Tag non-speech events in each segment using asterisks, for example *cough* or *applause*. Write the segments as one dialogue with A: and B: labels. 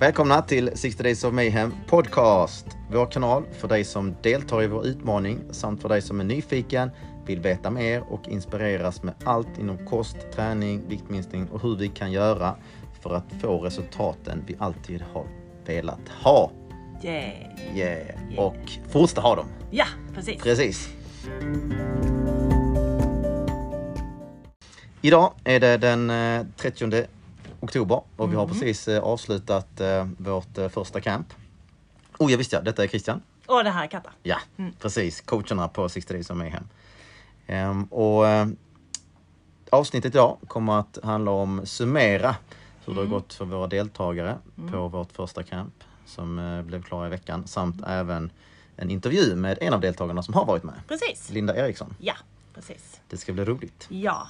A: Välkomna till 60 Days of Mayhem Podcast. Vår kanal för dig som deltar i vår utmaning samt för dig som är nyfiken, vill veta mer och inspireras med allt inom kost, träning, viktminskning och hur vi kan göra för att få resultaten vi alltid har velat ha.
B: Yeah.
A: Yeah. Och fortsätta ha dem.
B: Ja, precis.
A: Precis. Idag är det den eh, 30 oktober och vi har precis eh, avslutat eh, vårt eh, första camp. Oh, jag visste ja, detta är Christian.
B: Och det här är Katta.
A: Ja, precis. Coacherna på 60 Days of Mayhem. Ehm, och eh, avsnittet idag kommer att handla om summera hur det har gått för våra deltagare på vårt första camp som eh, blev klar i veckan samt även en intervju med en av deltagarna som har varit med.
B: Precis.
A: Linda Eriksson.
B: Ja, precis.
A: Det ska bli roligt.
B: Ja.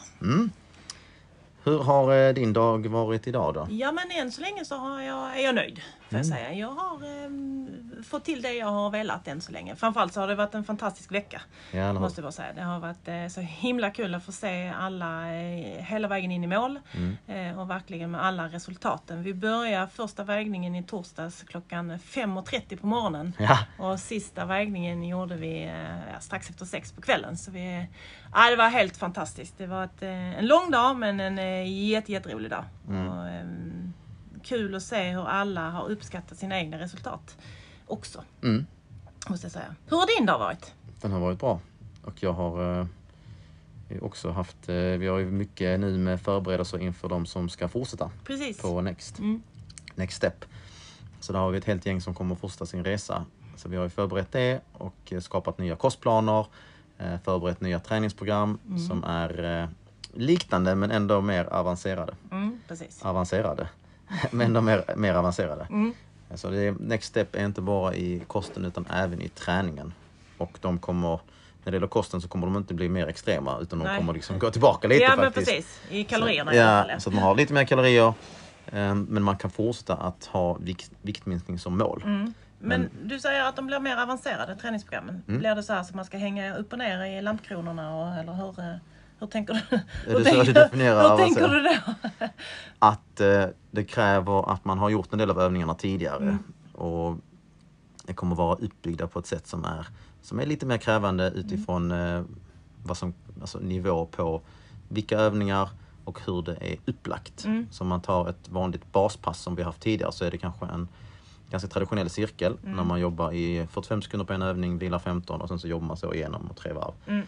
A: Hur har eh, din dag varit idag då?
B: ja, men än så länge så har jag, är jag nöjd. Får jag
A: Mm.
B: säga. Jag har ehm, fått till det jag har velat än så länge. Framförallt så har det varit en fantastisk vecka.
A: Ja?
B: Måste jag bara säga. Det har varit eh, så himla kul att få se alla eh, hela vägen in i mål.
A: Mm.
B: Eh, och verkligen med alla resultaten. Vi börjar första vägningen i torsdags klockan 5.30 på morgonen.
A: Ja,
B: Och sista vägningen gjorde vi eh, strax efter sex på kvällen. Så vi, ja, det var helt fantastiskt. Det var ett, eh, en lång dag men en eh, jätte, jätterolig dag. Och, ehm, kul att se hur alla har uppskattat sina egna resultat också.
A: Mm.
B: Måste jag säga. Hur har din dag varit?
A: den har varit bra. Och jag har eh, också haft, eh, vi har ju mycket nu med förberedelser inför de som ska fortsätta
B: Precis.
A: på Next.
B: Mm.
A: Next Step. Så där har vi ett helt gäng som kommer att fortsätta sin resa. Så vi har ju förberett det och eh, skapat nya kostplaner, eh, förberett nya träningsprogram som är eh, liknande men ändå mer avancerade.
B: Mm, precis.
A: Avancerade. *laughs* men ändå mer, mer avancerade.
B: Mm.
A: Så det är, Next Step är inte bara i kosten utan även i träningen. Och de kommer, när det gäller kosten så kommer de inte bli mer extrema utan de
B: Nej.
A: kommer liksom gå tillbaka lite
B: Ja men
A: faktiskt.
B: precis. I kalorierna alla
A: Ja, så att man har lite mer kalorier. eh, Men man kan fortsätta att ha vikt, viktminskning som mål.
B: Mm. Men du säger att de blir mer avancerade träningsprogrammen.
A: Mm.
B: Blir det så här så man ska hänga upp och ner i lampkronorna och, eller hur, eh, hur tänker du? Hur,
A: det så du definierar
B: hur tänker du då?
A: Att eh, det kräver att man har gjort en del av övningarna tidigare.
B: Mm.
A: Och det kommer vara uppbyggda på ett sätt som är, som är lite mer krävande utifrån eh, vad som, alltså nivå på vilka övningar och hur det är upplagt.
B: Mm.
A: Så om man tar ett vanligt baspass som vi haft tidigare så är det kanske en ganska traditionell cirkel
B: Mm.
A: när man jobbar i 45 sekunder på en övning, vilar 15 och sen så jobbar man så igenom och tre varv.
B: Mm.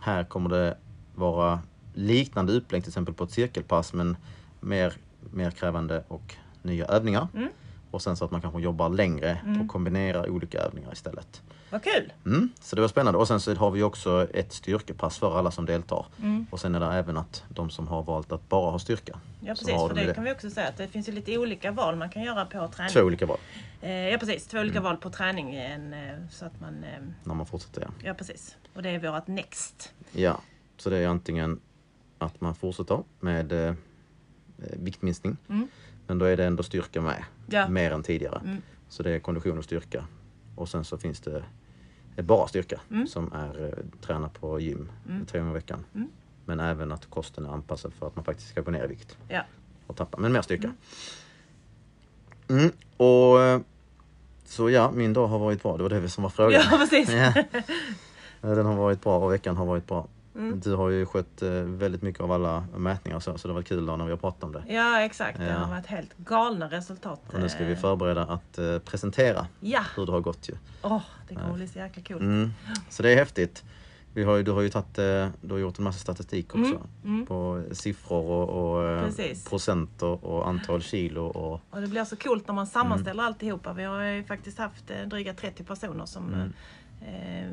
A: Här kommer det vara liknande upplägg till exempel på ett cirkelpass men mer, mer krävande och nya övningar.
B: Mm.
A: Och sen så att man kanske jobbar längre och kombinerar olika övningar istället.
B: Vad kul!
A: Mm, så det var spännande. Och sen så har vi också ett styrkepass för alla som deltar.
B: Mm.
A: Och sen är det även att de som har valt att bara ha styrka.
B: Ja precis, för
A: de
B: det kan vi också säga att det finns ju lite olika val man kan göra på träning.
A: Två olika val
B: Eh, ja precis, två olika
A: Mm.
B: val på träningen eh, så att man, eh,
A: när man fortsätter. Ja.
B: ja precis. Och det är vårat next.
A: ja, så det är antingen att man fortsätter med eh, viktminskning.
B: Mm.
A: Men då är det ändå styrka med.
B: Ja.
A: Mer än tidigare.
B: Mm.
A: Så det är kondition och styrka. Och sen så finns det eh, bara styrka
B: Mm.
A: som är eh, träna på gym
B: Mm.
A: tre gånger i veckan.
B: Mm.
A: Men även att kosten är anpassad för att man faktiskt ska gå ner i vikt
B: Ja.
A: och tappa, men mer styrka. Mm. Och eh, så ja, min dag har varit bra. Det var det som var frågan.
B: ja precis. *laughs*
A: Ja, Den har varit bra och veckan har varit bra.
B: Mm.
A: Du har ju skött eh, väldigt mycket av alla mätningar och så, så det var kul då när vi har pratat om det.
B: Ja exakt, det har varit helt galna resultat.
A: Och nu ska vi
B: Eh,
A: förbereda att eh, presentera
B: Ja,
A: hur det har gått ju.
B: åh det kommer bli så jäkla coolt.
A: Mm. Så det är häftigt. Vi har ju, du har ju tagit, du har gjort en massa statistik också.
B: Mm, mm.
A: På siffror och, och procenter och antal kilo och
B: Och det blir så coolt när man sammanställer alltihopa. Vi har ju faktiskt haft dryga 30 personer som
A: Mm.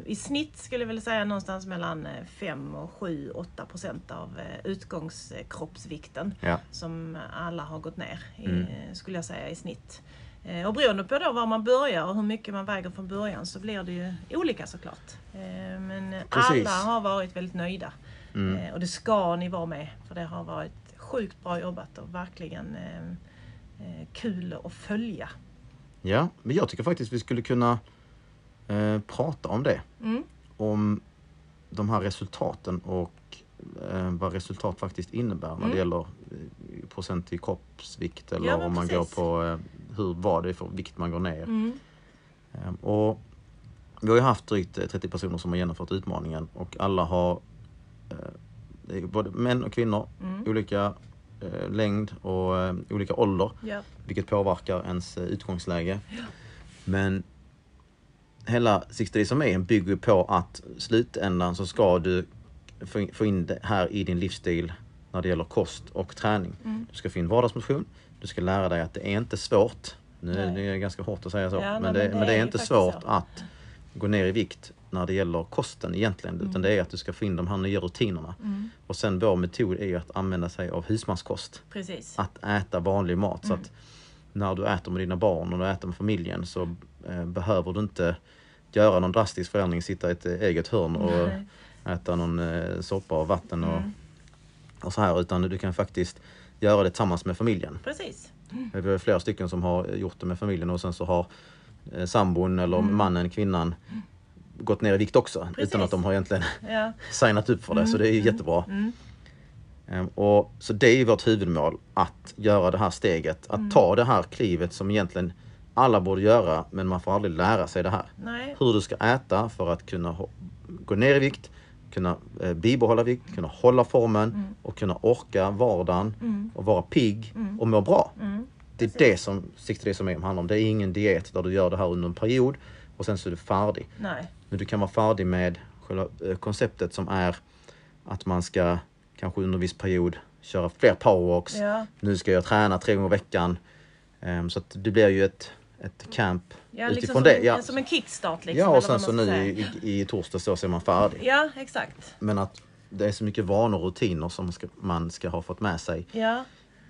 B: I snitt skulle jag vilja säga någonstans mellan eh, 5 och 7, 8 procent av eh, utgångskroppsvikten
A: ja.
B: som alla har gått ner i,
A: Mm.
B: skulle jag säga i snitt. Eh, Och beroende på då var man börjar och hur mycket man väger från början så blir det ju olika såklart. Eh, Men
A: Precis.
B: alla har varit väldigt nöjda.
A: Mm.
B: Eh, Och det ska ni vara med för det har varit sjukt bra jobbat och verkligen eh, eh, kul att följa.
A: ja, men jag tycker faktiskt vi skulle kunna eh, prata om det.
B: Mm.
A: Om de här resultaten och eh, vad resultat faktiskt innebär när
B: Mm.
A: det gäller eh, procent i kroppsvikt eller
B: Ja,
A: om man
B: precis.
A: går på eh, hur, vad det är för vikt man går ner.
B: Mm.
A: Ehm, Och vi har ju haft drygt eh, 30 personer som har genomfört utmaningen och alla har eh, både män och kvinnor,
B: Mm.
A: olika eh, längd och eh, olika ålder
B: Ja.
A: vilket påverkar ens eh, utgångsläge. Men hela 60 Days of Mayhem bygger ju på att slutändan så ska du få in, det här i din livsstil när det gäller kost och träning.
B: Mm.
A: Du ska få in vardagsmotion, du ska lära dig att det är inte svårt. Nu är det ganska hårt att säga så,
B: Ja, nej,
A: men, det, men det är
B: ju
A: inte svårt
B: så.
A: att gå ner i vikt när det gäller kosten egentligen.
B: Mm.
A: Utan det är att du ska få in de här nya rutinerna. Och sen vår metod är ju att använda sig av husmanskost
B: Precis.
A: att äta vanlig mat. Så
B: Mm.
A: att när du äter med dina barn och du äter med familjen så eh, behöver du inte göra någon drastisk förändring, sitta i ett eget hörn och
B: Nej.
A: äta någon eh, soppa och vatten och,
B: Mm.
A: och så här. Utan du kan faktiskt göra det tillsammans med familjen.
B: Precis.
A: Vi har flera stycken som har gjort det med familjen och sen så har eh, sambon eller
B: Mm.
A: mannen, kvinnan gått ner i vikt också
B: Precis.
A: utan att de har egentligen *laughs*
B: Ja. *laughs*
A: signat upp för det. Så det är ju jättebra.
B: Mm.
A: Ehm, Och, så det är ju vårt huvudmål, att göra det här steget. Att
B: Mm.
A: ta det här klivet som egentligen alla borde göra, men man får aldrig lära sig det här.
B: Nej.
A: Hur du ska äta för att kunna gå ner i vikt, kunna eh, bibehålla vikt, kunna hålla formen
B: Mm.
A: och kunna orka vardagen och vara pigg och må bra.
B: Mm.
A: Det är det som 60 Days of Mayhem handlar om. Det är ingen diet där du gör det här under en period och sen så är du färdig.
B: Nej.
A: Men du kan vara färdig med själva eh, konceptet som är att man ska kanske under en viss period köra fler powerwalks.
B: Ja.
A: Nu ska jag träna tre gånger i veckan. Ehm, så att det blir ju ett, ett camp
B: Ja,
A: utifrån
B: liksom som,
A: det.
B: en,
A: Ja,
B: som en kickstart liksom.
A: ja och sen så nu
B: säga.
A: i, i torsdag så är man färdig.
B: Ja, exakt.
A: Men att det är så mycket vanor och rutiner som ska, man ska ha fått med sig
B: Ja,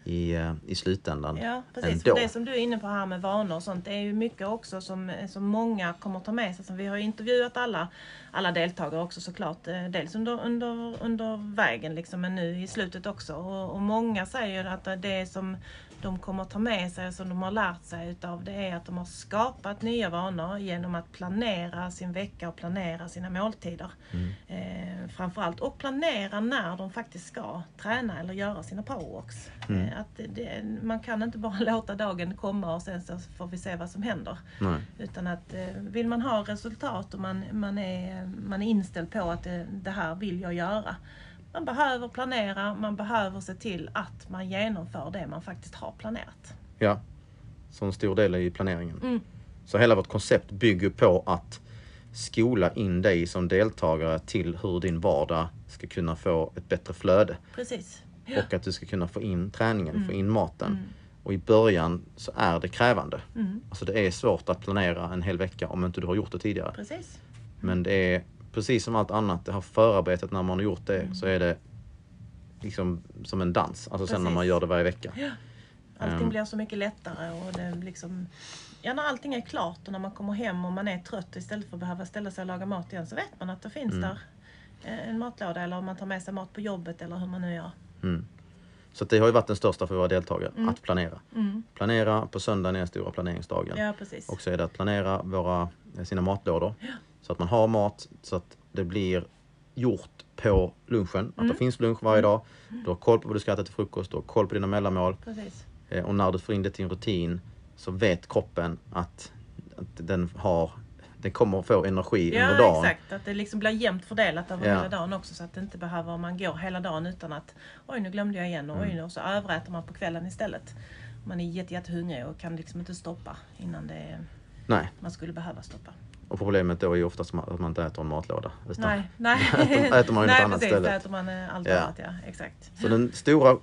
A: i, eh, i slutändan.
B: ja precis.
A: ändå.
B: För det som du är inne på här med vanor och sånt, det är ju mycket också som, som många kommer ta med sig. Så vi har ju intervjuat alla, alla deltagare också såklart. Eh, Dels under, under, under vägen liksom, men nu i slutet också. Och, och många säger att det som de kommer ta med sig, som de har lärt sig utav, det är att de har skapat nya vanor genom att planera sin vecka och planera sina måltider. Eh, framförallt. Och planera när de faktiskt ska träna eller göra sina powerwalks. Eh, att det- det, man kan inte bara *laughs* låta dagen komma och sen så får vi se vad som händer.
A: Nej.
B: Utan att eh, vill man ha resultat och man, man, är, man är inställd på att det, det här vill jag göra. Man behöver planera, man behöver se till att man genomför det man faktiskt har planerat.
A: Ja, så en stor del är i planeringen.
B: Mm.
A: Så hela vårt koncept bygger på att skola in dig som deltagare till hur din vardag ska kunna få ett bättre flöde.
B: Precis.
A: Och att du ska kunna få in träningen,
B: Mm.
A: få in maten. Och i början så är det krävande.
B: Mm.
A: Alltså det är svårt att planera en hel vecka om inte du har gjort det tidigare.
B: Precis.
A: Men det är precis som allt annat, det här förarbetet när man har gjort
B: Mm.
A: det så är det liksom som en dans. Alltså sen när
B: Precis.
A: man gör det varje vecka.
B: Allting
A: Ehm.
B: blir så mycket lättare och det liksom Ja, när allting är klart och när man kommer hem och man är trött istället för att behöva ställa sig och laga mat igen så vet man att det finns
A: Mm.
B: där eh, en matlåda eller om man tar med sig mat på jobbet eller hur man nu gör.
A: Mm. Så det har ju varit den största för våra deltagare, att planera.
B: Mm.
A: Planera på söndagen är den stora planeringsdagen.
B: Ja, precis.
A: Och så är det att planera våra, sina matlådor. Så att man har mat så att det blir gjort på lunchen. Att
B: Mm.
A: det finns lunch varje dag. Du har koll på vad du ska äta till frukost, du har koll på dina mellanmål.
B: precis.
A: Eh, Och när du får in det till en rutin så vet kroppen att, att den har den kommer att få energi
B: Ja,
A: under dagen.
B: exakt. Att det liksom blir jämnt fördelat över
A: Ja.
B: hela dagen också så att det inte behöver man går hela dagen utan att oj nu glömde jag igen och
A: Mm.
B: oj nu så överäter man på kvällen istället. Man är jätte, jättehungrig och kan liksom inte stoppa innan det
A: Nej,
B: man skulle behöva stoppa.
A: Och problemet då är ju oftast att man inte äter en matlåda. Utan
B: Nej, *laughs* nej.
A: äter- äter man ju något *laughs* annat
B: precis,
A: istället.
B: då äter man eh, allt
A: Ja.
B: annat, ja. Exakt.
A: Så den stora,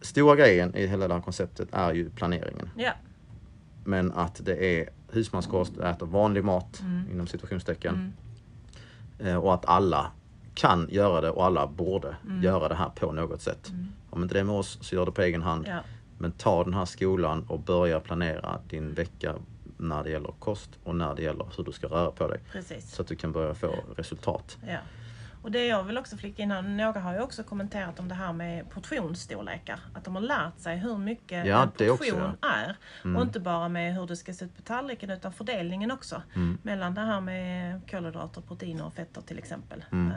A: stora grejen i hela det här konceptet är ju planeringen.
B: Ja,
A: Men att det är husmanskost, äter vanlig mat
B: Mm.
A: inom situationstecken. Eh, Och att alla kan göra det och alla borde
B: Mm.
A: göra det här på något sätt. Om inte det är med oss så gör det på egen hand.
B: ja,
A: Men ta den här skolan och börja planera din vecka när det gäller kost och när det gäller hur du ska röra på dig.
B: precis.
A: Så att du kan börja få resultat.
B: Ja. Och det jag vill också flika in här, några har ju också kommenterat om det här med portionsstorlekar. Att de har lärt sig hur mycket
A: Ja,
B: en
A: det också,
B: portion
A: ja.
B: är. Och inte bara med hur det ska se ut på tallriken utan fördelningen också.
A: Mm.
B: Mellan det här med kolhydrater, proteiner och fetter till exempel.
A: Mm.
B: Eh,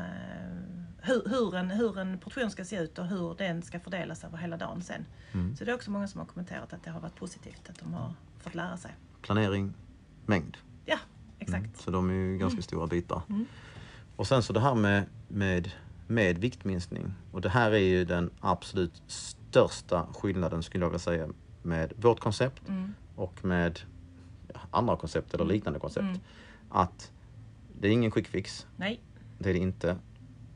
B: hur, hur, en, hur en portion ska se ut och hur den ska fördelas över hela dagen sen.
A: Mm.
B: Så det är också många som har kommenterat att det har varit positivt att de har fått lära sig.
A: Planering, mängd.
B: Ja, exakt.
A: Så de är ju ganska
B: Mm.
A: stora bitar. Och sen så det här med, med, med viktminskning. Och det här är ju den absolut största skillnaden skulle jag vilja säga med vårt koncept
B: Mm.
A: och med andra koncept eller liknande koncept. Att det är ingen quick fix.
B: Nej,
A: Det är det inte.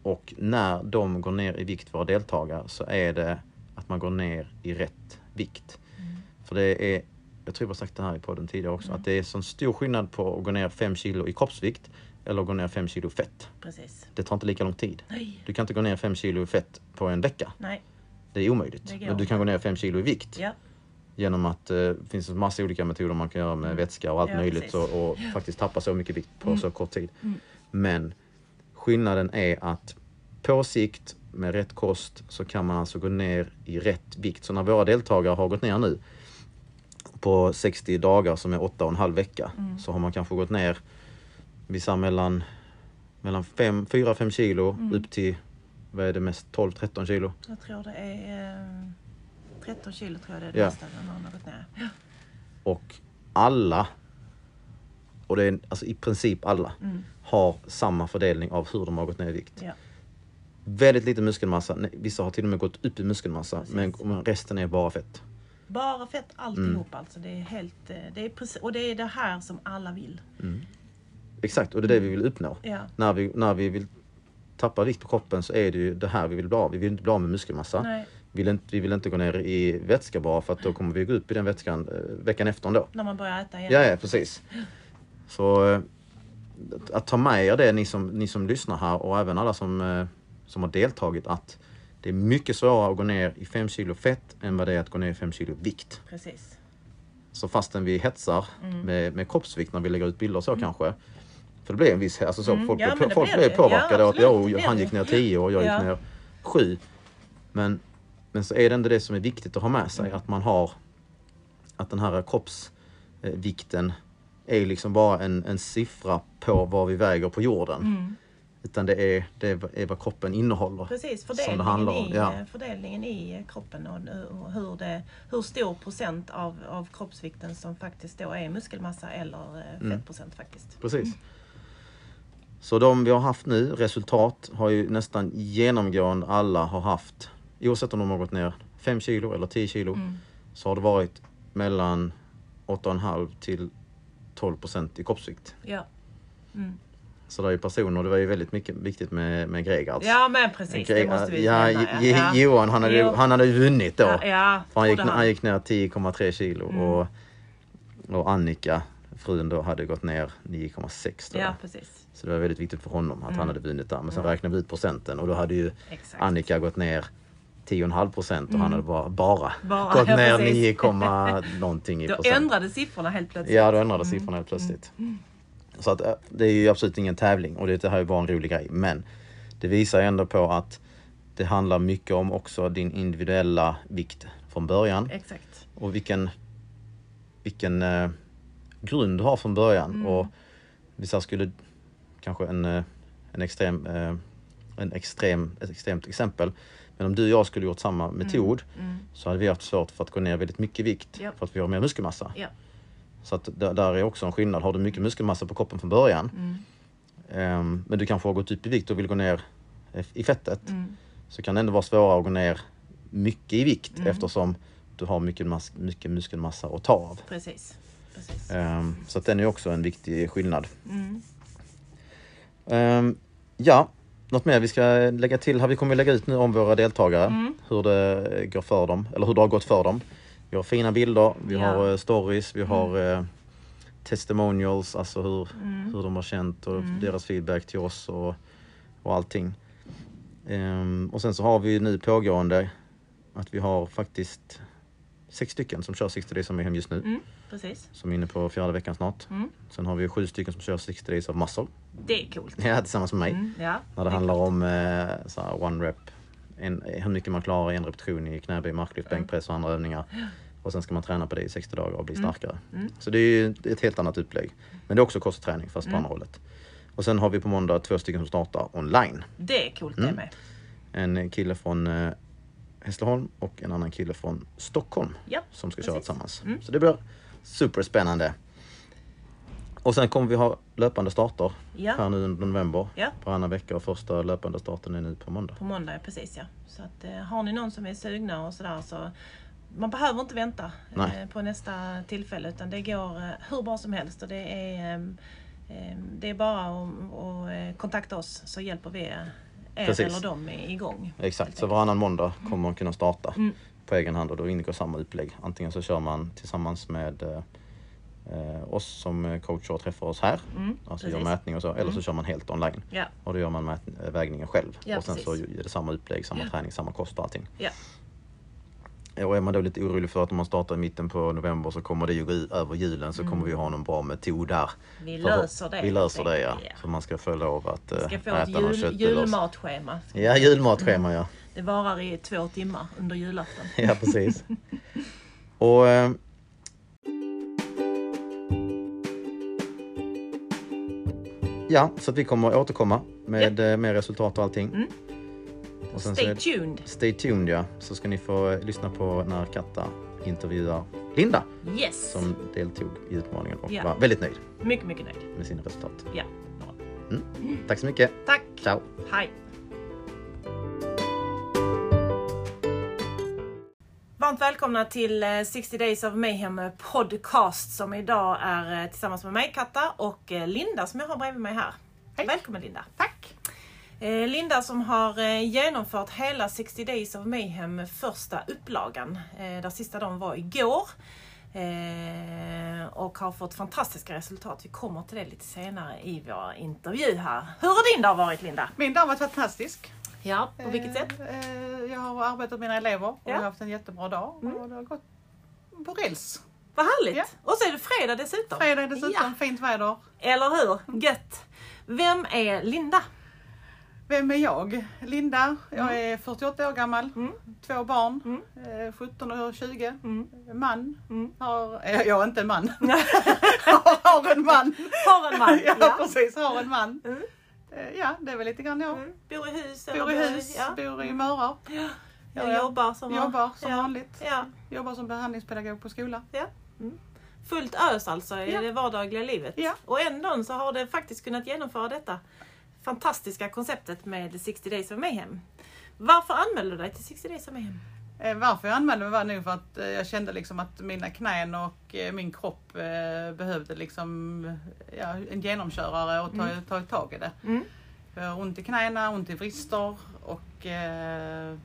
A: Och när de går ner i vikt, våra deltagare, så är det att man går ner i rätt vikt. För det är, jag tror jag har sagt det här i podden tidigare också, att det är sån stor skillnad på att gå ner 5 kilo i kroppsvikt eller att gå ner 5 kilo fett.
B: precis.
A: Det tar inte lika lång tid.
B: Nej,
A: Du kan inte gå ner 5 kilo i fett på en vecka.
B: nej,
A: Det är omöjligt.
B: Det
A: Men du kan gå ner 5 kilo i vikt
B: ja,
A: genom att eh, det finns en massa olika metoder man kan göra med vätska och allt
B: Mm. Ja,
A: möjligt och, och faktiskt tappa så mycket vikt på så kort tid.
B: Mm.
A: Men skillnaden är att på sikt med rätt kost så kan man alltså gå ner i rätt vikt. Så när våra deltagare har gått ner nu på 60 dagar som är 8,5 vecka
B: Mm.
A: så har man kanske gått ner vissa mellan, mellan 4-5 kilo
B: Mm.
A: upp till vad är det mest 12-13 kilo.
B: jag tror det är eh, 13 kilo tror jag det är det
A: Ja.
B: mesta har gått ner. Ja.
A: Och alla, och det är alltså i princip alla,
B: Mm.
A: har samma fördelning av hur de har gått ner i vikt.
B: Ja,
A: Väldigt lite muskelmassa, vissa har till och med gått upp i muskelmassa
B: Precis.
A: men, men resten är bara fett.
B: Bara fett alltihop
A: Mm.
B: alltså. Det är helt, eh, det är precis, och det är det här som alla vill.
A: Exakt, och det är det vi vill uppnå.
B: Ja,
A: När, vi, när vi vill tappa vikt på kroppen så är det ju det här vi vill bli av. Vi vill inte bli av med muskelmassa.
B: nej,
A: Vi, vill inte, vi vill inte gå ner i vätska bara för att då kommer vi gå upp i den vätskan eh, veckan efter ändå.
B: när man börjar äta igen.
A: Ja, ja precis. Så eh, att ta med er det ni som, ni som lyssnar här och även alla som, som har deltagit att det är mycket svårare att gå ner i 5 kilo fett än vad det är att gå ner i 5 kilo vikt.
B: Precis.
A: Så fastän vi hetsar
B: Mm.
A: med, med kroppsvikt när vi lägger ut bilder så kanske. För det blir en viss, alltså så,
B: Mm,
A: folk,
B: ja,
A: blir folk
B: blir
A: påverkade
B: Ja,
A: att
B: blir
A: han gick ner 10 och jag
B: Ja.
A: gick ner 7. Men, men så är det ändå det som är viktigt att ha med
B: Mm.
A: sig, att man har att den här kroppsvikten är liksom bara en, en siffra på vad vi väger på jorden.
B: Mm.
A: Utan det är, det är vad kroppen innehåller.
B: Precis,
A: Som
B: fördelningen,
A: det handlar om,
B: i,
A: ja.
B: fördelningen i kroppen och, hur, det, hur stor procent av, av kroppsvikten som faktiskt då är muskelmassa eller eh,
A: Mm.
B: fettprocent faktiskt.
A: Precis. Så de vi har haft nu, resultat, har ju nästan genomgående alla har haft, oavsett om de har gått ner 5 kilo eller 10 kilo,
B: Mm.
A: så har det varit mellan 8,5 till 12 procent i kroppsvikt.
B: Ja. Mm.
A: Så det är ju personer, det var ju väldigt mycket viktigt med, med Gregards.
B: ja, men precis. Det måste vi
A: ja,
B: nämna, ja.
A: Johan han hade,
B: Jo.
A: han hade ju vunnit då.
B: Ja, ja
A: han, gick,
B: trodde
A: han gick ner 10,3 kilo
B: Mm.
A: och, och Annika, frun då, hade gått ner 9,6 tror jag.
B: Ja, precis.
A: Så det var väldigt viktigt för honom att
B: Mm.
A: han hade vunnit där. Men sen
B: Ja.
A: räknade vi ut procenten och då hade ju
B: Exakt.
A: Annika gått ner 10,5 procent och han
B: Mm.
A: hade bara, bara,
B: Bara,
A: gått ner
B: precis.
A: 9, komma någonting i
B: Då
A: procent.
B: ändrade siffrorna helt plötsligt.
A: Ja, då ändrades siffrorna helt plötsligt. Så att, eh, det är ju absolut ingen tävling och det här är bara en rolig grej. Men det visar ju ändå på att det handlar mycket om också din individuella vikt från början
B: Exakt.
A: och vilken, vilken eh, grund du har från början.
B: Mm.
A: Och vissa skulle kanske en, eh, en extrem, eh, en extrem, ett extremt exempel. Men om du och jag skulle gjort samma metod
B: Mm.
A: så hade vi haft svårt för att gå ner väldigt mycket vikt
B: Ja.
A: för att vi har mer muskelmassa.
B: Ja.
A: Så att där, är också en skillnad. Har du mycket muskelmassa på kroppen från början
B: Mm.
A: ehm, men du kanske har gått upp i vikt och vill gå ner i fettet
B: Mm.
A: så kan det ändå vara svårare att gå ner mycket i vikt
B: Mm.
A: eftersom du har mycket, mas- mycket muskelmassa att ta av.
B: Precis. Precis.
A: Ehm, så att den är också en viktig skillnad. Ehm, ja, något mer vi ska lägga till här. Vi kommer lägga ut nu om våra deltagare.
B: Mm.
A: Hur det går för dem, eller hur det har gått för dem. Vi har fina bilder, vi
B: Ja.
A: har eh, stories, vi har eh, testimonials, alltså hur,
B: Mm.
A: hur de har känt och
B: Mm.
A: deras feedback till oss och, och allting. Ehm, och sen så har vi nu pågående att vi har faktiskt sex stycken som kör 60 days är hem just nu.
B: Mm. Precis.
A: Som är inne på fjärde veckan snart.
B: Mm.
A: Sen har vi sju stycken som kör 60 days of muscle.
B: Det är coolt.
A: Ja, tillsammans med mig.
B: Mm. Ja,
A: När det
B: är
A: handlar
B: coolt.
A: om eh, så one rep. En, hur mycket man klarar i en repetition i knäböj, marklyft,
B: Mm.
A: bänkpress och andra övningar. Och sen ska man träna på det i 60 dagar och bli
B: Mm.
A: starkare.
B: Mm.
A: Så det är ju ett helt annat upplägg. Men det är också kostträning fast på
B: Mm.
A: andra hållet. Och sen har vi på måndag två stycken som startar online.
B: Det är coolt
A: Mm.
B: det med.
A: En kille från eh, Hässleholm och en annan kille från Stockholm
B: Ja,
A: som ska köra
B: precis. Mm.
A: tillsammans. Så det blir superspännande. Och sen kommer vi ha löpande starter
B: Ja.
A: här nu under november.
B: Ja.
A: Varannan vecka och första löpande starten är nu på måndag.
B: På måndag, precis ja. Så att, eh, har ni någon som är sugna och sådär så man behöver inte vänta
A: Nej.
B: eh, på nästa tillfälle utan det går eh, hur bra som helst och det är, ehm, ehm, det är bara att kontakta oss så hjälper vi er
A: Precis.
B: eller dem igång.
A: Exakt, så varannan måndag kommer man kunna starta
B: Mm.
A: på egen hand och då ingår samma upplägg. Antingen så kör man tillsammans med eh, eh, oss som eh, coacher och träffar oss här,
B: Mm,
A: alltså
B: precis.
A: gör mätning och så, eller så kör man helt online.
B: Ja,
A: Och då gör man mät- äh, vägningen själv.
B: Ja,
A: och sen så
B: precis.
A: är det samma upplägg, samma träning, samma kost och allting.
B: ja.
A: Och är man då lite orolig för att om man startar i mitten på november så kommer det ju gå över julen så kommer vi ha någon bra metod där.
B: Vi löser det.
A: Vi löser det ja.
B: Ja.
A: Så man ska få lov att
B: Vi
A: äh,
B: ska få
A: äta
B: ett jul, julmatschema.
A: Ja, julmatschema ja.
B: Det varar i två timmar under julafton.
A: Ja, precis. *laughs* Och Ja, så att vi kommer återkomma med eh, mer resultat och allting. Och sen så
B: Stay tuned!
A: Stay tuned ja, så ska ni få eh, lyssna på när Katta intervjuar Linda
B: Yes!
A: som deltog i utmaningen och
B: Ja.
A: var väldigt nöjd
B: Mycket, mycket nöjd.
A: med sina resultat.
B: Ja, bra.
A: Tack så mycket.
B: Tack!
A: Ciao!
B: Hej! Varmt välkomna till eh, 60 Days of Mayhem podcast som idag är eh, tillsammans med mig Katta och eh, Linda som jag har bredvid mig här. Välkommen Linda!
C: Tack!
B: Eh, Linda som har eh, genomfört hela 60 Days of Mayhem första upplagan. Eh, där sista dagen var igår. Eh, och har fått fantastiska resultat. Vi kommer till det lite senare i vår intervju här. Hur har din dag varit Linda?
C: Min dag har varit fantastisk.
B: Ja, på vilket sätt?
C: Eh, eh, Jag har arbetat med mina elever och
B: Ja. Mm.
C: har haft en jättebra dag. Och det har gått på räls.
B: Vad härligt!
C: Ja.
B: Och så är det fredag dessutom.
C: Fredag dessutom,
B: Ja,
C: fint väder.
B: eller hur? Gött! Vem är Linda?
C: Vem är jag? Linda. Jag
B: Mm.
C: är 48 år gammal. Två barn. eh, 17 och 20.
B: Mm.
C: Man.
B: Mm.
C: Har, eh, jag är inte en man. *laughs* *laughs* har en man.
B: Har en man? *laughs*
C: ja, precis. Har en man. Eh, Ja, det är väl lite grann jag.
B: Mm. Bor i hus?
C: Bor i hus,
B: Ja.
C: bor i Mörarp.
B: Jag
C: Ja, ja.
B: jobbar som,
C: Jobbar som
B: ja.
C: vanligt.
B: Ja.
C: Jobbar som behandlingspedagog på skola.
B: Ja. Mm. Fullt ös alltså i
C: Ja.
B: det vardagliga livet.
C: Ja.
B: Och ändå så har det faktiskt kunnat genomföra detta fantastiska konceptet med 60 Days of Mayhem. Varför anmälde du dig till 60 Days of Mayhem?
C: Eh, Varför jag anmälde mig var nog för att eh, jag kände liksom att mina knän och eh, min kropp eh, behövde liksom ja, en genomkörare och ta, ta tag i det.
B: Mm.
C: Ont i knäna, ont i vrister och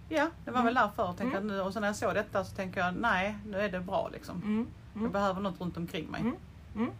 C: ja, det var väl därför. Tänkte att nu, och så när jag såg detta så tänkte jag nej, nu är det bra liksom.
B: Mm.
C: Jag behöver något runt omkring mig.
B: Mm.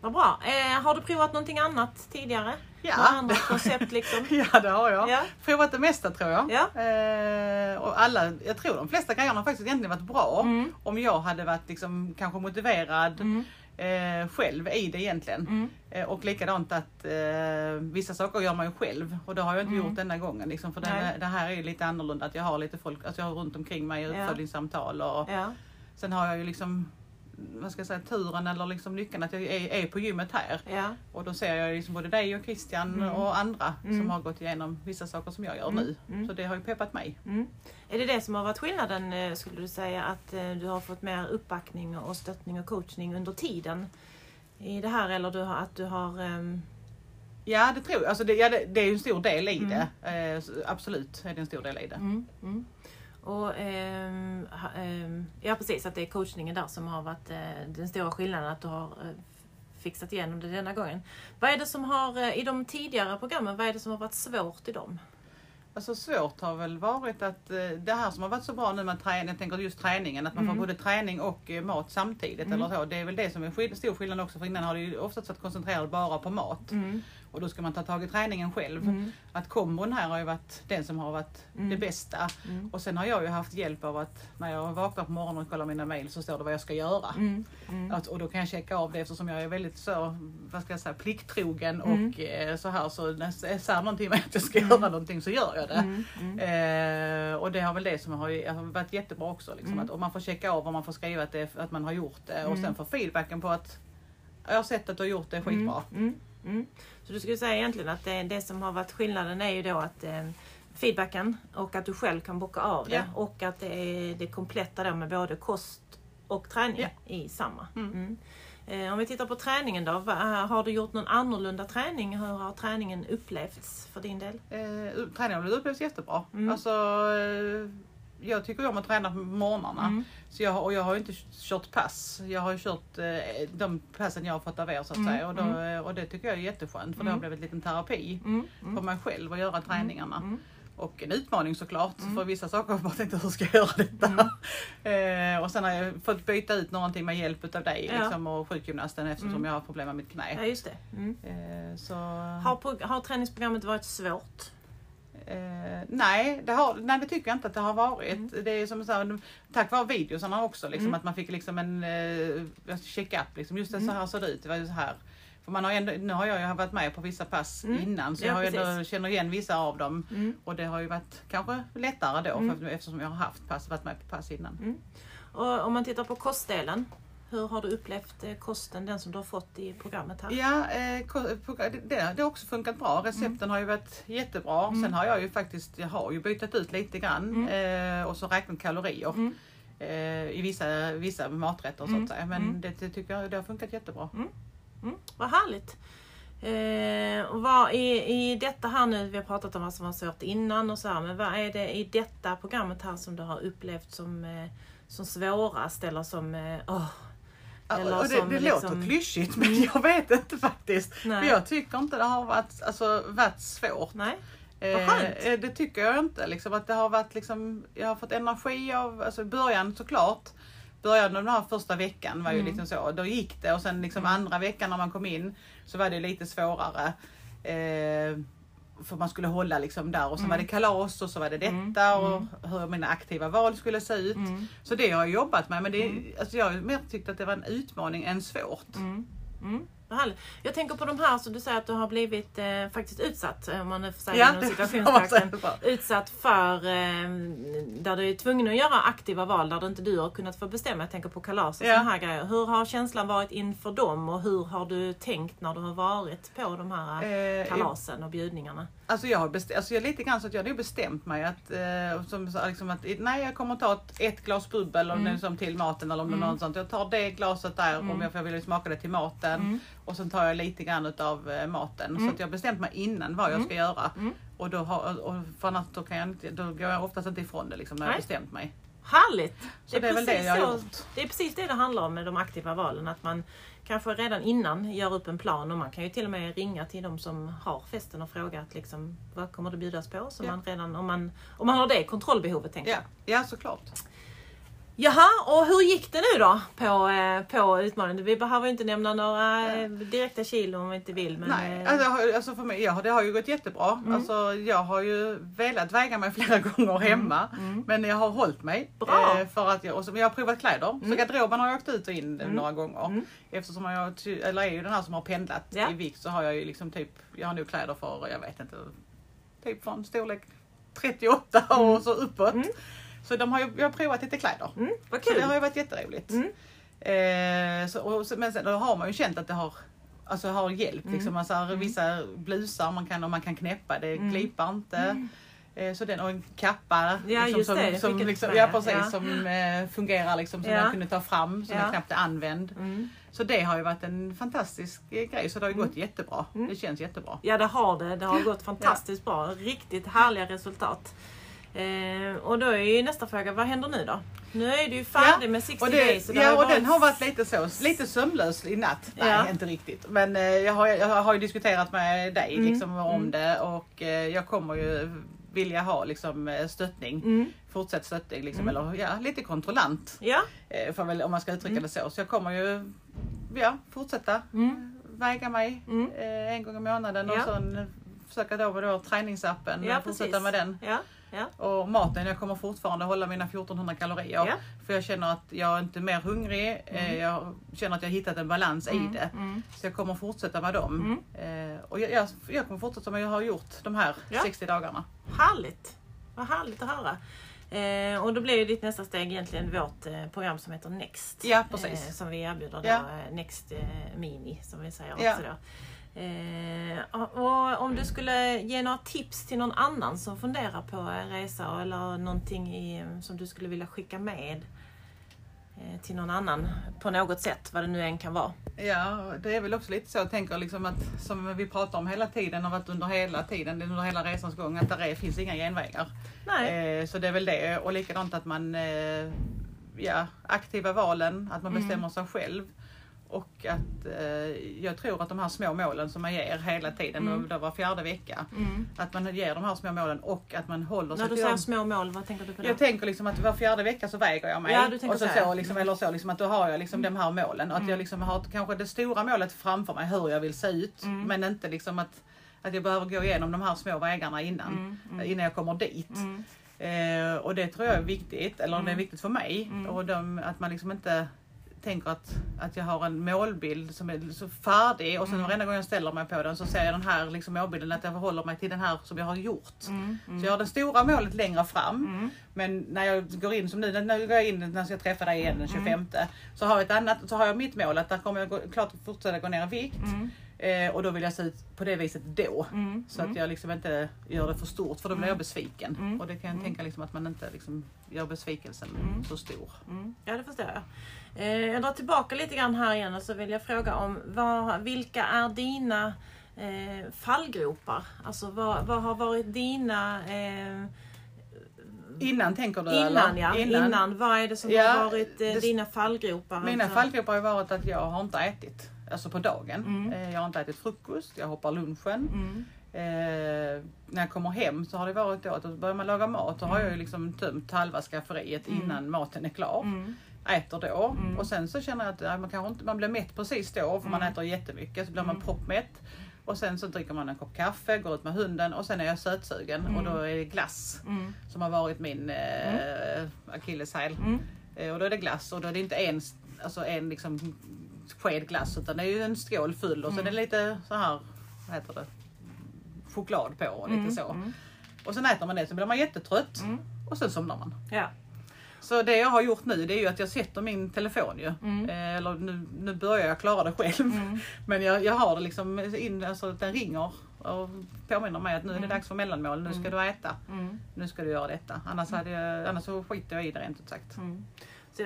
B: Vad bra. Eh, har du provat någonting annat tidigare?
C: Ja.
B: Några andra koncept liksom? *laughs*
C: Ja, det har jag.
B: Ja.
C: Provat det mesta tror jag.
B: Ja.
C: Eh, och alla, jag tror de flesta grejerna har faktiskt egentligen varit bra.
B: Mm.
C: Om jag hade varit liksom, kanske motiverad
B: Mm.
C: eh, själv i det egentligen.
B: Mm.
C: Eh, och likadant att eh, vissa saker gör man ju själv och det har jag inte
B: Mm.
C: gjort denna gången. Liksom, för
B: Nej.
C: det, här är lite annorlunda att jag har lite folk alltså jag har runt omkring mig i uppföljningssamtal och sen har jag ju liksom vad ska jag säga, turen eller liksom lyckan att jag är, är på gymmet här.
B: Ja.
C: Och då ser jag liksom både dig och Christian
B: Mm.
C: och andra
B: Mm.
C: som har gått igenom vissa saker som jag gör
B: Mm.
C: nu.
B: Mm.
C: Så det har ju peppat mig.
B: Mm. Är det det som har varit skillnaden eh, skulle du säga? Att eh, du har fått mer uppbackning och stöttning och coachning under tiden i det här eller du har, att du har... ehm,
C: Ja det tror jag. Alltså det, ja, det, det är en stor del i
B: Mm.
C: det. Eh, så absolut är det en stor del i det.
B: Och, ehm, ehm, ja precis, att det är coachningen där som har varit eh, den stora skillnaden att du har eh, fixat igenom det denna gången. Vad är det som har, eh, i de tidigare programmen, vad är det som har varit svårt i dem?
C: Alltså svårt har väl varit att eh, det här som har varit så bra nu med träning, jag tänker just träningen, att man
B: Mm.
C: får både träning och eh, mat samtidigt.
B: Mm.
C: Eller så. Det är väl det som är skill- stor skillnad också för innan har det ju oftast varit koncentrerat bara på mat.
B: Mm.
C: Och då ska man ta tag i träningen själv.
B: Mm.
C: Att kombon här har ju varit den som har varit
B: Mm.
C: det bästa.
B: Mm.
C: Och sen har jag ju haft hjälp av att när jag vaknar på morgonen och kollar mina mail så står det vad jag ska göra.
B: Mm. Mm.
C: Att, och då kan jag checka av det eftersom jag är väldigt så, vad ska jag säga, plikttrogen
B: Mm.
C: och eh, så här så när jag säger någonting med att jag ska göra någonting så gör jag det.
B: Mm. Mm.
C: Eh, och det har väl det som har, har varit jättebra också. Liksom,
B: Mm.
C: att, och man får checka av och man får skriva att, det, att man har gjort det och
B: Mm.
C: sen få feedbacken på att jag har sett att du har gjort det skitbra.
B: Mm. Mm. Så du skulle säga egentligen att det, det som har varit skillnaden är ju då att eh, feedbacken och att du själv kan bocka av det
C: Ja.
B: och att det är det kompletta då med både kost och träning
C: Ja.
B: i samma.
C: Mm.
B: Mm. Eh, om vi tittar på träningen då. Va, har du gjort någon annorlunda träning? Hur har träningen upplevts för din del?
C: Eh, träningen har upplevts jättebra.
B: Mm.
C: Alltså, eh, jag tycker om att träna på morgnarna.
B: Mm.
C: Så jag, och jag har inte kört pass. Jag har kört eh, de passen jag har fått av er så att
B: Mm,
C: säga. Och, då, eh, och det tycker jag är jätteskönt för det har
B: Mm.
C: blivit en liten terapi
B: Mm.
C: för mig själv att göra träningarna.
B: Mm.
C: Och en utmaning såklart.
B: Mm.
C: För vissa saker har jag bara tänkt hur ska jag göra detta? *laughs* eh, och sen har jag fått byta ut någonting med hjälp utav dig
B: Ja.
C: liksom, och sjukgymnasten eftersom
B: Mm.
C: jag har problem med mitt
B: Ja,
C: knä.
B: just det. Mm.
C: Eh, så,
B: Har, har träningsprogrammet varit svårt?
C: Eh, nej, det har, nej, det tycker jag inte att det har varit.
B: Mm.
C: Det är som så här, tack vare videosarna också, liksom,
B: Mm.
C: att man fick liksom en eh, check-up. Liksom. Just det, så
B: Mm.
C: här såg det ut. Det var ju så här. För man har ändå, nu har jag ju varit med på vissa pass
B: Mm.
C: innan så
B: Ja,
C: jag har ändå, känner igen vissa av dem.
B: Mm.
C: Och det har ju varit kanske lättare då
B: Mm.
C: för, eftersom jag har haft pass, varit med på pass innan.
B: Och om man tittar på kostdelen. Hur har du upplevt eh, kosten, den som du har fått i programmet här?
C: Ja, eh, det, det har också funkat bra. Recepten har ju varit jättebra.
B: Mm.
C: Sen har jag ju faktiskt, jag har ju bytt ut lite grann eh, och så räknat kalorier.
B: Mm.
C: eh, i vissa, vissa maträtter så
B: Mm.
C: att säga. Men
B: Mm.
C: det, det tycker jag det har funkat jättebra.
B: Mm, vad härligt! Eh, och vad i, I detta här nu, vi har pratat om vad som var svårt innan och så här, men vad är det i detta programmet här som du har upplevt som, eh, som svårast eller som eh, åh, Eller
C: och det
B: som
C: det
B: liksom-
C: låter klyschigt men *laughs* jag vet inte faktiskt.
B: Nej.
C: För jag tycker inte det har varit, alltså, varit svårt.
B: Nej?
C: Eh, eh, det tycker jag inte. Liksom, att det har varit liksom, jag har fått energi av, alltså i början såklart. Början av den här första veckan var ju
B: Mm.
C: liksom så, då gick det och sen liksom andra veckan när man kom in så var det lite svårare. Eh, för man skulle hålla liksom där och så var det kalas och så var det detta
B: Mm.
C: och hur mina aktiva val skulle se ut.
B: Mm.
C: Så det har jag jobbat med men det, alltså jag har mer tyckt att det var en utmaning än svårt.
B: Mm. Jag tänker på de här som du säger att du har blivit eh, faktiskt utsatt, eh, om man nu får säga
C: Ja, *laughs*
B: situationstecken, utsatt för eh, där du är tvungen att göra aktiva val där inte du har kunnat få bestämma. Jag tänker på kalas och
C: Ja.
B: sådana här grejer. Hur har känslan varit inför dem och hur har du tänkt när du har varit på de här
C: Eh,
B: kalasen och bjudningarna?
C: Alltså jag har bestämt, alltså jag lite grann så att jag hade bestämt mig att, eh, som, liksom att nej jag kommer ta ett, ett glas bubbel om
B: Mm.
C: är som till maten eller om
B: Mm.
C: något sånt. Jag tar det glaset där
B: Mm.
C: om jag, för jag vill smaka det till maten.
B: Mm.
C: Och sen tar jag lite grann utav eh, maten.
B: Mm.
C: Så att jag har bestämt mig innan vad jag ska göra.
B: Mm.
C: Och då, har, och för annars då, kan jag inte, då går jag oftast inte ifrån det liksom, när jag har
B: Nej.
C: bestämt mig.
B: Härligt!
C: Så det är, väl det jag har
B: så-
C: gjort.
B: Det är precis det det handlar om med de aktiva valen. Att man kanske redan innan gör upp en plan och man kan ju till och med ringa till de som har festen och fråga att liksom, vad kommer det bjudas på? Så
C: Ja.
B: man redan, om, man, om man har det kontrollbehovet tänker
C: Ja,
B: jag.
C: ja såklart.
B: Jaha, och hur gick det nu då på, eh, på utmaningen? Vi behöver ju inte nämna några eh, direkta kilo om vi inte vill. Men,
C: Nej,
B: eh,
C: alltså, alltså för mig, ja, det har ju gått jättebra.
B: Mm.
C: Alltså, jag har ju velat väga mig *laughs* flera gånger hemma.
B: mm.
C: Men jag har hållit mig.
B: Bra.
C: För att jag, och så, jag har provat kläder. Så
B: Mm.
C: garderoben har jag åkt ut och in
B: Mm.
C: några gånger.
B: Mm.
C: Eftersom jag eller är ju den här som har pendlat
B: Ja.
C: i vikt så har jag ju liksom typ, jag har nog kläder för, jag vet inte, typ från storlek 38 och så uppåt.
B: Mm.
C: Så de har ju, jag har provat lite kläder.
B: mm, vad
C: Så
B: kul!
C: det har ju varit jätteroligt.
B: Mm.
C: Eh, så, och, så, men sen då har man ju känt att det har Alltså har hjälpt
B: Mm.
C: liksom. Alltså, Vissa blusar man kan, och man kan knäppa, det
B: Mm.
C: klipar inte.
B: Mm.
C: Eh, Så den, och en kappa
B: Ja,
C: liksom, som,
B: det,
C: som,
B: jag
C: liksom, ja, precis,
B: Ja.
C: som eh, fungerar liksom, som
B: Ja.
C: man kunde ta fram som
B: Ja.
C: är knappt är använd.
B: Mm.
C: Så det har ju varit en fantastisk eh, grej så det har ju gått jättebra.
B: Mm.
C: Det känns jättebra.
B: Ja det har det. Det har gått fantastiskt bra. Riktigt härliga resultat. Eh, och då är ju nästa fråga, vad händer nu då? Nu är du ju färdig
C: Ja,
B: med 60
C: Och,
B: days.
C: det,
B: och det
C: ja, och den har varit lite så, lite sömnlös i natt. Nej,
B: Ja.
C: inte riktigt. Men eh, jag, har, jag har ju diskuterat med dig
B: Mm,
C: liksom, om
B: mm.
C: det och eh, jag kommer ju vilja ha liksom, eh, stöttning.
B: Mm.
C: Fortsatt stöttning liksom,
B: Mm.
C: eller ja, lite kontrollant.
B: Ja.
C: Eh, för väl, om man ska uttrycka
B: Mm.
C: det så. Så jag kommer ju ja, fortsätta
B: Mm.
C: väga mig eh, en gång i månaden och sen försöka då med då träningsappen,
B: Ja,
C: fortsätta
B: precis.
C: med den.
B: Ja. Ja.
C: Och maten, jag kommer fortfarande hålla mina 1400 kalorier. För jag känner att jag är inte mer hungrig. eh,
B: Mm.
C: Jag känner att jag har hittat en balans i
B: Mm.
C: det.
B: Mm.
C: Så jag kommer fortsätta med dem. Eh, och jag, jag, jag kommer fortsätta som jag har gjort de här
B: Ja.
C: 60 dagarna.
B: Härligt! Vad härligt att höra. Eh, och då blir ju ditt nästa steg egentligen vårt eh, program som heter Next.
C: Ja, precis.
B: Eh, som vi erbjuder då,
C: Ja.
B: eh, Next Mini som vi säger
C: Ja.
B: också då. Eh, och om du skulle ge några tips till någon annan som funderar på en resa eller någonting i, som du skulle vilja skicka med eh, till någon annan på något sätt, vad det nu än kan vara.
C: Ja, det är väl också lite så jag tänker liksom att som vi pratar om hela tiden och varit under hela tiden, under hela resans gång, att det finns inga genvägar.
B: Nej.
C: Eh, så det är väl det och likadant att man, eh, ja, aktiva valen, att man
B: Mm.
C: bestämmer sig själv. Och att eh, jag tror att de här små målen som man ger hela tiden,
B: Mm.
C: det var fjärde vecka,
B: Mm.
C: att man ger de här små målen och att man håller sig
B: När du
C: till
B: säger
C: dem.
B: små mål, vad tänker du på då?
C: Jag tänker liksom att var fjärde vecka så väger jag mig.
B: Ja, du tänker
C: och så,
B: så
C: så, liksom, eller så liksom att då har jag liksom de här målen. Och att
B: Mm.
C: jag liksom har kanske det stora målet framför mig hur jag vill se ut.
B: Mm.
C: Men inte liksom att, att jag behöver gå igenom de här små vägarna innan.
B: Mm, mm.
C: Innan jag kommer dit.
B: Mm.
C: Eh, och det tror jag är viktigt, eller det är
B: Mm.
C: viktigt för mig.
B: Mm.
C: Och de, att man liksom inte tänker att, att jag har en målbild som är så färdig och sen
B: Mm.
C: varenda gång jag ställer mig på den så ser jag den här liksom målbilden att jag förhåller mig till den här som jag har gjort.
B: Mm. Mm.
C: Så jag har det stora målet längre fram.
B: Mm.
C: Men när jag går in som nu, när jag går in när jag ska träffa dig igen den 25 så har jag ett annat, så har jag mitt mål att där kommer jag gå, klart fortsätta gå ner i vikt.
B: Mm.
C: Eh, och då vill jag se ut på det viset då.
B: Mm.
C: Så att jag liksom inte gör det för stort för då blir
B: Mm.
C: jag besviken.
B: Mm.
C: Och det kan jag
B: Mm.
C: tänka liksom att man inte liksom gör besvikelsen
B: Mm.
C: så stor.
B: Mm, ja, det förstår jag. Eh, jag drar tillbaka lite grann här igen och så vill jag fråga om vad, vilka är dina eh, fallgropar? Alltså vad, vad har varit dina... Eh,
C: Innan tänker du
B: innan,
C: eller?
B: ja. Innan. Vad är det som
C: Ja,
B: har varit eh, dina fallgropar?
C: Mina
B: Alltså-
C: fallgropar har varit att jag har inte ätit. Alltså på dagen.
B: Mm.
C: Eh, jag har inte ätit frukost, jag hoppar lunchen.
B: Mm,
C: Eh, när jag kommer hem så har det varit då att börjar man laga mat. Då har jag ju liksom tömt halva skafferiet
B: Mm.
C: innan maten är klar.
B: mm,
C: Äter då
B: Mm.
C: och sen så känner jag att ja, man kanske inte, man blir mätt precis då för man
B: Mm.
C: äter jättemycket så blir man
B: Mm.
C: proppmätt. Och sen så dricker man en kopp kaffe, går ut med hunden och sen är jag sötsugen och
B: Mm.
C: då är det glass
B: mm,
C: som har varit min eh, akilleshäl.
B: mm,
C: Eh, och då är det glass och då är det inte en, alltså en liksom sked glass utan det är ju en skål full och sen
B: Mm.
C: är det lite så här, vad heter det, choklad på och lite så. Och sen äter man det så blir man jättetrött och sen somnar man.
B: Ja.
C: Så det jag har gjort nu det är ju att jag sätter min telefon ju.
B: Mm.
C: Eh, eller nu, nu börjar jag klara det själv.
B: Mm. *laughs*
C: Men jag, jag har det liksom in, alltså den ringer och påminner mig att nu är det
B: Mm.
C: dags för mellanmål, nu ska du äta.
B: Mm.
C: Nu ska du göra detta. Annars, hade jag, annars så skiter jag i det rent ut sagt.
B: Mm. Så,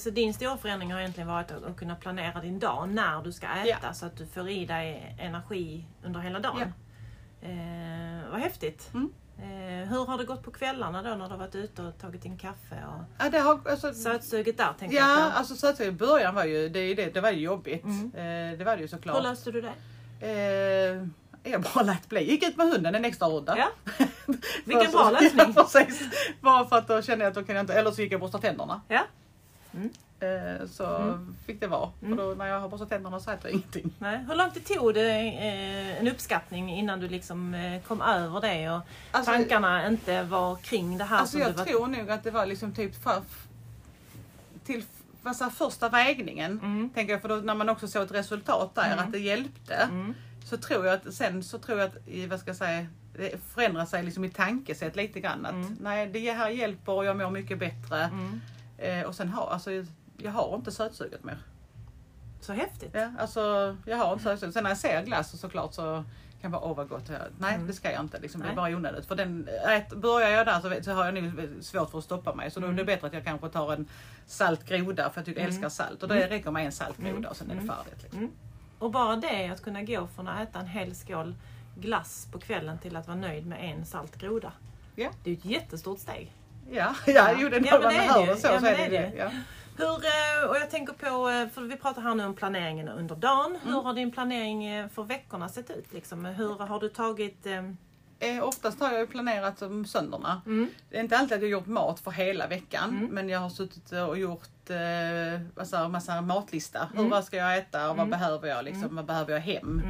B: så din stora förändring har egentligen varit att kunna planera din dag när du ska äta
C: Ja.
B: så att du får i dig energi under hela dagen. Eh, vad häftigt!
C: Mm.
B: Hur har det gått på kvällarna då när du har varit ute och tagit din kaffe och
C: Ja, det har, alltså,
B: sötsuget där tänker jag
C: Ja, alltså i början var ju det, det, det var ju jobbigt.
B: Mm.
C: Eh, det var det ju
B: Hur
C: såklart.
B: löste du det?
C: Eh, jag bara lät bli. Gick ut med hunden en extra runda.
B: Ja. *laughs* Vilken bra lösning! *laughs*
C: Ja, precis. Bara för att då kände jag att då kan jag inte, eller så gick jag och borstade tänderna.
B: Ja.
C: Eh, så
B: Mm.
C: fick det vara.
B: Mm.
C: För då när jag har borstat tänderna så äter jag ingenting.
B: Nej. Hur långt det tog det eh, en uppskattning innan du liksom eh, kom över det och
C: Alltså,
B: tankarna inte var kring det här
C: alltså jag
B: var...
C: tror nog att det var liksom typ för, till vad så här, första vägningen.
B: Mm.
C: Tänker jag, för då, när man också såg ett resultat där,
B: Mm.
C: att det hjälpte.
B: Mm.
C: Så tror jag att sen så tror jag att, vad ska jag säga, det förändrar sig liksom i tankesätt lite grann. Att
B: Mm.
C: nej, det här hjälper och jag mår mycket bättre.
B: Mm.
C: Eh, och sen har, alltså, jag har inte sötsuget mer.
B: Så häftigt!
C: Ja, alltså, jag har inte sötsuget. Sen när jag ser glass så såklart så kan jag bara, åh vad gott. Nej,
B: Mm.
C: det ska jag inte. Liksom, det är bara onödigt. För den, ät, börjar jag där så, så har jag nog svårt för att stoppa mig. Så då är det
B: Mm.
C: bättre att jag kanske tar en salt groda för att jag
B: Mm.
C: älskar salt. Och det
B: Mm.
C: räcker med en salt groda och sen är det färdigt. Liksom.
B: Och bara det, att kunna gå från att äta en hel skål glass på kvällen till att vara nöjd med en salt groda.
C: Ja.
B: Det är ett jättestort steg.
C: Ja, ja, *laughs*
B: Ja.
C: jo, det,
B: Ja,
C: när man hör
B: det
C: så,
B: Ja,
C: så är det
B: det.
C: det. Ja.
B: Hur, eh, och jag tänker på, eh, för vi pratar här nu om planeringen under dagen.
C: Mm.
B: Hur har din planering eh, för veckorna sett ut? Liksom? Hur har du tagit... eh,
C: oftast har jag planerat om söndagarna.
B: Mm,
C: Det är inte alltid att jag gjort mat för hela veckan.
B: Mm.
C: Men jag har suttit och gjort eh, massa, massa matlista.
B: Mm.
C: Hur, vad ska jag äta och vad
B: Mm.
C: behöver jag? Liksom,
B: Mm.
C: Vad behöver jag hem?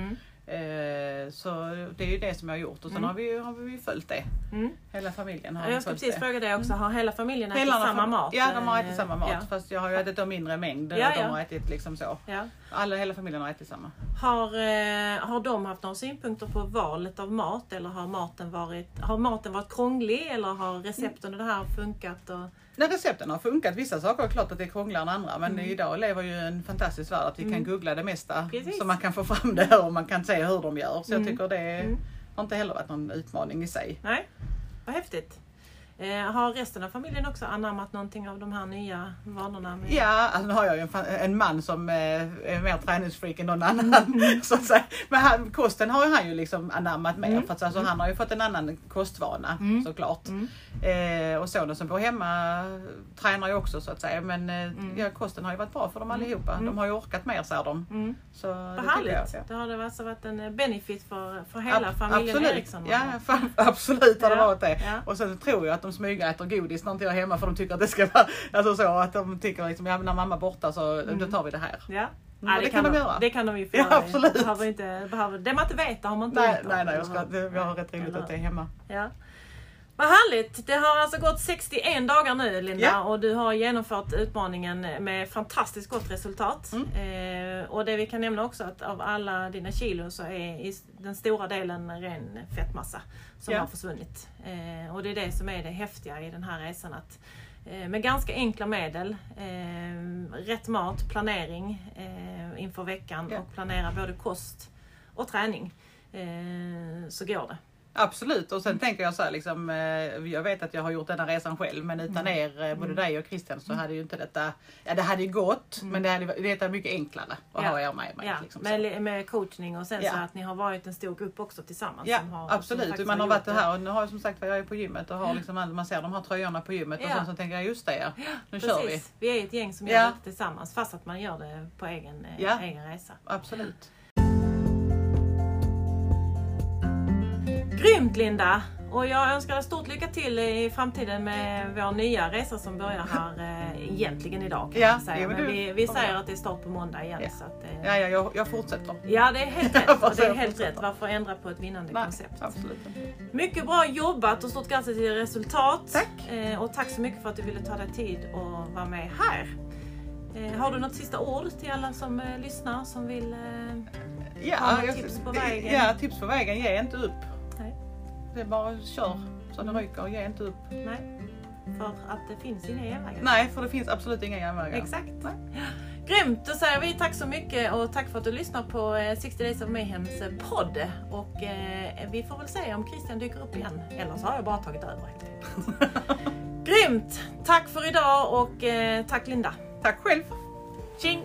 B: Mm,
C: Eh, så det är ju det som jag har gjort och sen
B: Mm.
C: har, vi, har vi följt det.
B: mm.
C: Hela familjen har
B: Ja, Jag ska precis
C: det.
B: fråga dig också, har hela familjen ätit
C: Hela
B: samma mat?
C: Ja, de har ätit samma mat.
B: Ja.
C: Fast jag har ju ätit en mindre mängd.
B: Ja,
C: Ja, de
B: ja.
C: har ätit liksom så.
B: Ja.
C: Alla, hela familjen har ätit samma.
B: Har, eh, har de haft några synpunkter på valet av mat eller har maten varit, har maten varit krånglig eller har recepten och det här funkat? Och,
C: När recepten har funkat, vissa saker är klart att det är krångligare än andra men
B: Mm.
C: idag lever ju en fantastisk värld att vi kan googla det mesta
B: Precis.
C: så man kan få fram *laughs* det och man kan se hur de gör. Så
B: Mm.
C: jag tycker det
B: Mm.
C: har inte heller varit någon utmaning i sig.
B: nej, vad häftigt. Eh, har resten av familjen också anammat någonting av de här nya vanorna? Med...
C: Ja, alltså nu har jag ju en, en man som eh, är mer träningsfreak än någon annan.
B: Mm. *laughs*
C: så att säga. Men han, kosten har han ju liksom anammat mer
B: Mm.
C: för att alltså, han har ju fått en annan kostvana
B: Mm.
C: såklart.
B: Mm.
C: Eh, och sonen som bor hemma tränar ju också så att säga. Men eh,
B: Mm.
C: ja, kosten har ju varit bra för dem
B: Mm.
C: allihopa.
B: Mm.
C: De har ju orkat mer säger de.
B: Mm.
C: Så
B: Vad härligt!
C: jag, ja.
B: Det har det alltså varit en benefit för, för hela
C: Ab-
B: familjen
C: absolut.
B: Eriksson?
C: Ja, *laughs* absolut har det varit det.
B: Ja.
C: Och sen tror jag att de smygäter godis när inte jag är hemma för de tycker att det ska vara alltså så att de tycker liksom, ja, när mamma är borta så
B: Mm.
C: då tar vi det här.
B: Ja.
C: Mm,
B: Ja,
C: det kan de göra.
B: Det kan de ju få
C: Ja, absolut.
B: Behöver inte, behöver, det man inte vet det har man inte
C: Nej,
B: ont
C: nej, nej, jag ska, vi har rätt roligt att det är hemma.
B: Ja. Vad härligt! Det har alltså gått 61 dagar nu Linda
C: Ja.
B: och du har genomfört utmaningen med fantastiskt gott resultat.
C: Mm.
B: Eh, och det vi kan nämna också att av alla dina kilo så är den stora delen ren fettmassa som
C: Ja.
B: har försvunnit. Eh, och det är det som är det häftiga i den här resan. Att, eh, med ganska enkla medel, eh, rätt mat, planering eh, inför veckan
C: Ja.
B: och planera både kost och träning eh, så går det.
C: Absolut och sen tänker jag så här liksom, eh, jag vet att jag har gjort den här resan själv men utan
B: Mm.
C: er, eh, både dig och Christian så hade ju inte detta, ja det hade ju gått men det hade det är mycket enklare att
B: Mm. Ja.
C: ha er med mig.
B: Ja,
C: Liksom,
B: med, med coachning och sen
C: Ja.
B: så att ni har varit en stor grupp också tillsammans.
C: Ja
B: som har,
C: absolut, man har
B: gjort
C: varit det här och nu har jag som sagt jag är på gymmet och har liksom, man ser de här tröjorna på gymmet och sen så tänker jag just det nu kör vi.
B: Precis. Vi är ett gäng som gör detta tillsammans fast att man gör det på egen, eh, egen resa.
C: Absolut.
B: Grymt Linda! Och jag önskar dig stort lycka till i framtiden med vår nya resa som börjar här eh, egentligen idag kan
C: Ja,
B: säga.
C: men
B: vi, vi säger att det är start på måndag igen.
C: Ja.
B: Så att, eh,
C: Ja, ja jag, jag fortsätter.
B: ja, det är helt *laughs* rätt. Och det är helt rätt. Varför ändra på ett vinnande
C: Nej,
B: koncept?
C: absolut.
B: Mycket bra jobbat och stort grattis till resultat.
C: Tack.
B: Eh, och tack så mycket för att du ville ta dig tid och vara med här. Eh, har du något sista ord till alla som eh, lyssnar som vill... Eh,
C: Ja,
B: tips på vägen?
C: Ja, tips på vägen. Ge inte upp. Det är bara kör så
B: Mm.
C: det ryker. Ge inte upp.
B: nej. För att det finns inga genvägar.
C: Nej, för det finns absolut inga genvägar.
B: Exakt.
C: Nej.
B: Grymt! Då säger vi tack så mycket och tack för att du lyssnar på eh, 60 Days of Mayhems eh, podd. Och eh, vi får väl se om Christian dyker upp igen. Eller så har jag bara tagit över helt. *laughs* Grymt! Tack för idag och eh, tack Linda.
C: Tack själv.
B: Tjing!